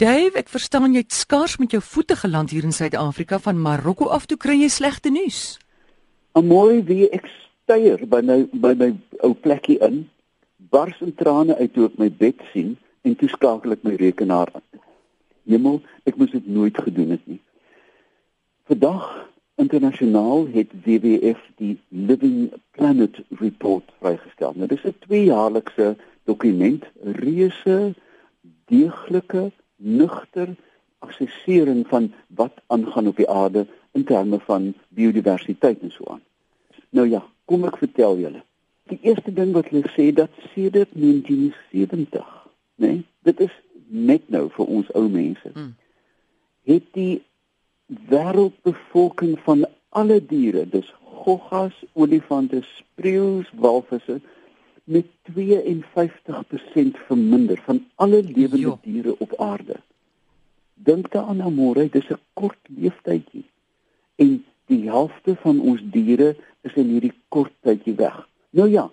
Dave, ek verstaan jy het skaars met jou voete geland hier in Suid-Afrika van Marokko af toe kry jy slegte nuus. 'n Mooi wie ek styer by my by my ou plekkie in, bars in trane uit toe ek my bed sien en toe skakel ek my rekenaar aan. Hemel, ek moes dit nooit gedoen het nie. Vandag internasionaal het WWF die Living Planet Report vrygestel. Nou dis 'n tweejaarlikse dokument, reuse deeglike, nugter assessering van wat aangaan op die aarde in terme van biodiversiteit en so aan. Nou ja, kom ek vertel julle. Die eerste ding wat hulle sê dat sedert 1970, né? Nee, dit is net nou vir ons ou mense. Hmm. Het die wêreldbevolking van alle diere, dus goggas, olifante, spreeus, walvisse met 52% verminder van alle lewende jo. diere op aarde. Dink daaraan Amore, dis 'n kort leeftydjie. En die helfte van ons diere is in hierdie kort tydjie weg. Nou ja,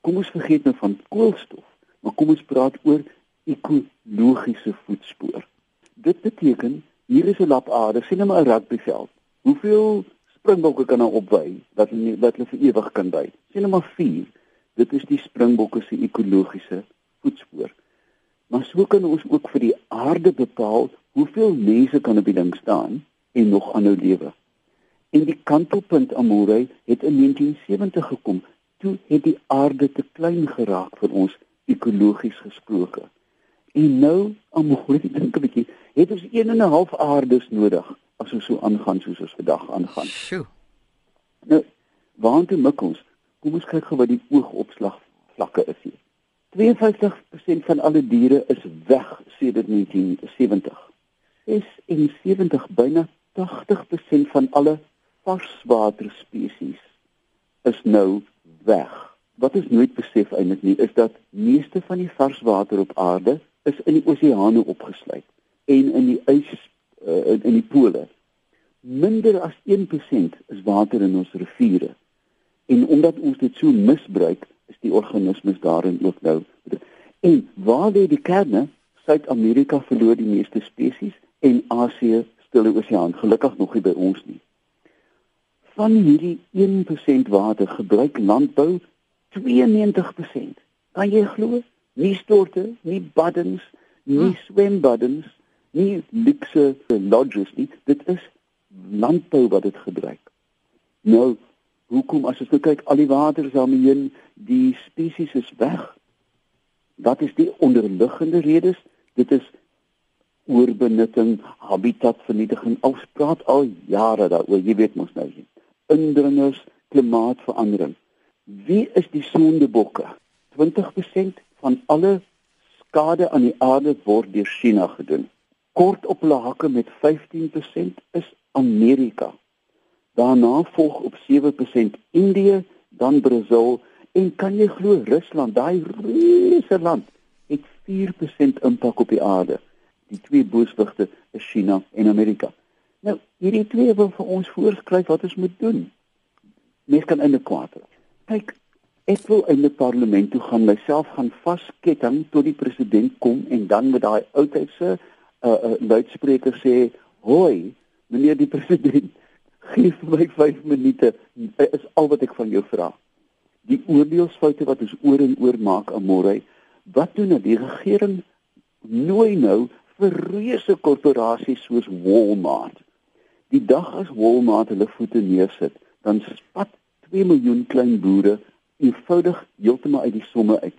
kom ons vergeet nou van koolstof, maar kom ons praat oor ekologiese voetspoor. Dit beteken hier is 'n lap aarde, sien nou maar 'n rugbyveld. Hoeveel springbokke kan nou opwy dat hulle wat hulle vir ewig kan by? Sien nou maar 4. Dit is die springbokke se ekologiese voetspoor. Maar so kan ons ook vir die aarde bepaal hoeveel mense kan op die ding staan en nog aanhou lewe. En die kantelpunt Amore het in 1970 gekom. Toe het die aarde te klein geraak vir ons ekologies gesproke. En nou Amore dink 'n bietjie het ons 1 en 'n half aardes nodig as ons so aangaan soos ons vandag aangaan. Sjoe. Nou, waantoe mik ons? Kom ons kyk gou wat die oogopslag vlakke is hier. 52% van alle diere is weg sedert 1970. 76 byna 80% van alle varswater spesies is nou weg. Wat ons nooit besef eintlik nie is dat meeste van die varswater op aarde is in die oseane opgesluit en in die ys in, in die pole. Minder as 1% is water in ons riviere. En omdat ons dit so misbruik, is die organismes daarin ook nou. En waar lê die kerne? Suid-Amerika verloor die meeste spesies en Asië stille oseaan gelukkig nog nie by ons nie. Van hierdie 1% water gebruik landbou 92%. Kan jy glo? Nie storte, nie baddens, nie hm. swembaddens nie luxe lodges nie dit is landbou wat dit gebruik nou hoekom as ons nou kyk al die water is daarmee die spesies is weg. Wat is die onderliggende redes. Dit is oorbenutting habitatvernietiging ons praat al jare daaroor jy weet mos nou. Indringers klimaatsverandering wie is die sondebokke? 20% van alle skade aan die aarde word deur China gedoen. Kort op hulle hakke met 15% is Amerika. Daarna volg op 7% Indië, dan Brasil en kan jy glo Rusland, daai reuse land het 4% impak op die aarde. Die twee booswigte is China en Amerika. Nou, hierdie twee wil vir ons voorskryf wat ons moet doen. Mens kan in die kwaad. Kyk, ek wil in die parlement toe gaan, myself gaan vasketting tot die president kom en dan met daai oudheidse 'n uh, uh, luidspreker sê: "Hoi, meneer die president, gee vir my 5 minute. Is al wat ek van jou vra." Die oordeelsfoute wat ons oor en oor maak aan môre, wat doen nou die regering nooi nou vir reuse korporasies soos Walmart. Die dag as Walmart hulle voete neersit, dan spat 2 miljoen klein boere eenvoudig heeltemal uit die somme uit.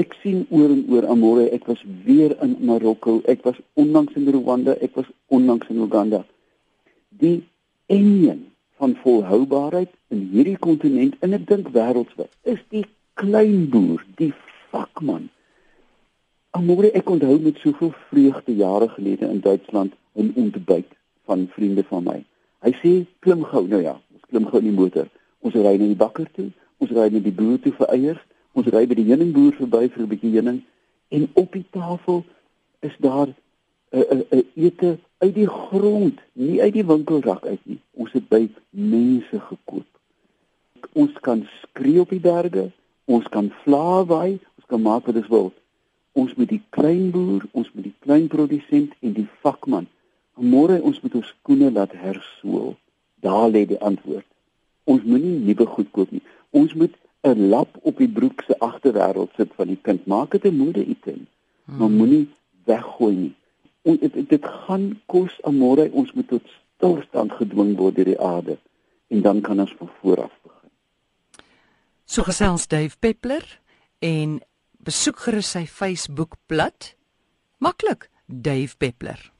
Ek sien oor en oor Amore, ek was weer in Marokko, ek was onlangs in Rwanda, ek was onlangs in Uganda. Die enjin van volhoubaarheid in hierdie kontinent en ek dink wêreldwyd is die klein boer, die vakman. Amore, ek onthou met soveel vreugde jare gelede in Duitsland 'n ontbyt van vriende van my. Hy sê klim gou, nou ja, ons klim gou in die motor. Ons ry na die bakker toe, ons ry na die boer toe vir eiers Ons ry by die heuningboer verby vir 'n bietjie heuning en op die tafel is daar uh, uh, uh, ete uit die grond, nie uit die winkelrak uit nie. Ons het by mense gekoop. Ons kan skree op die berge, ons kan vla waai, ons kan maak wat ons wil. Ons met die klein boer, ons met die kleinprodusent en die vakman. Môre ons moet ons skoene laat hersool. Daar lê die antwoord. Ons moenie nuwe goed koop nie. Ons moet 'n lap op die broek se agterwêreld sit van die kind. Maak dit 'n mode item. Hmm. Maar moenie weggooi nie. En dit dit gaan kos môre ons moet tot stilstand gedwing word deur die aarde en dan kan ons van voor af begin. So gesels Dave Peppler en besoek gerus sy Facebook bladsy. Maklik, Dave Peppler.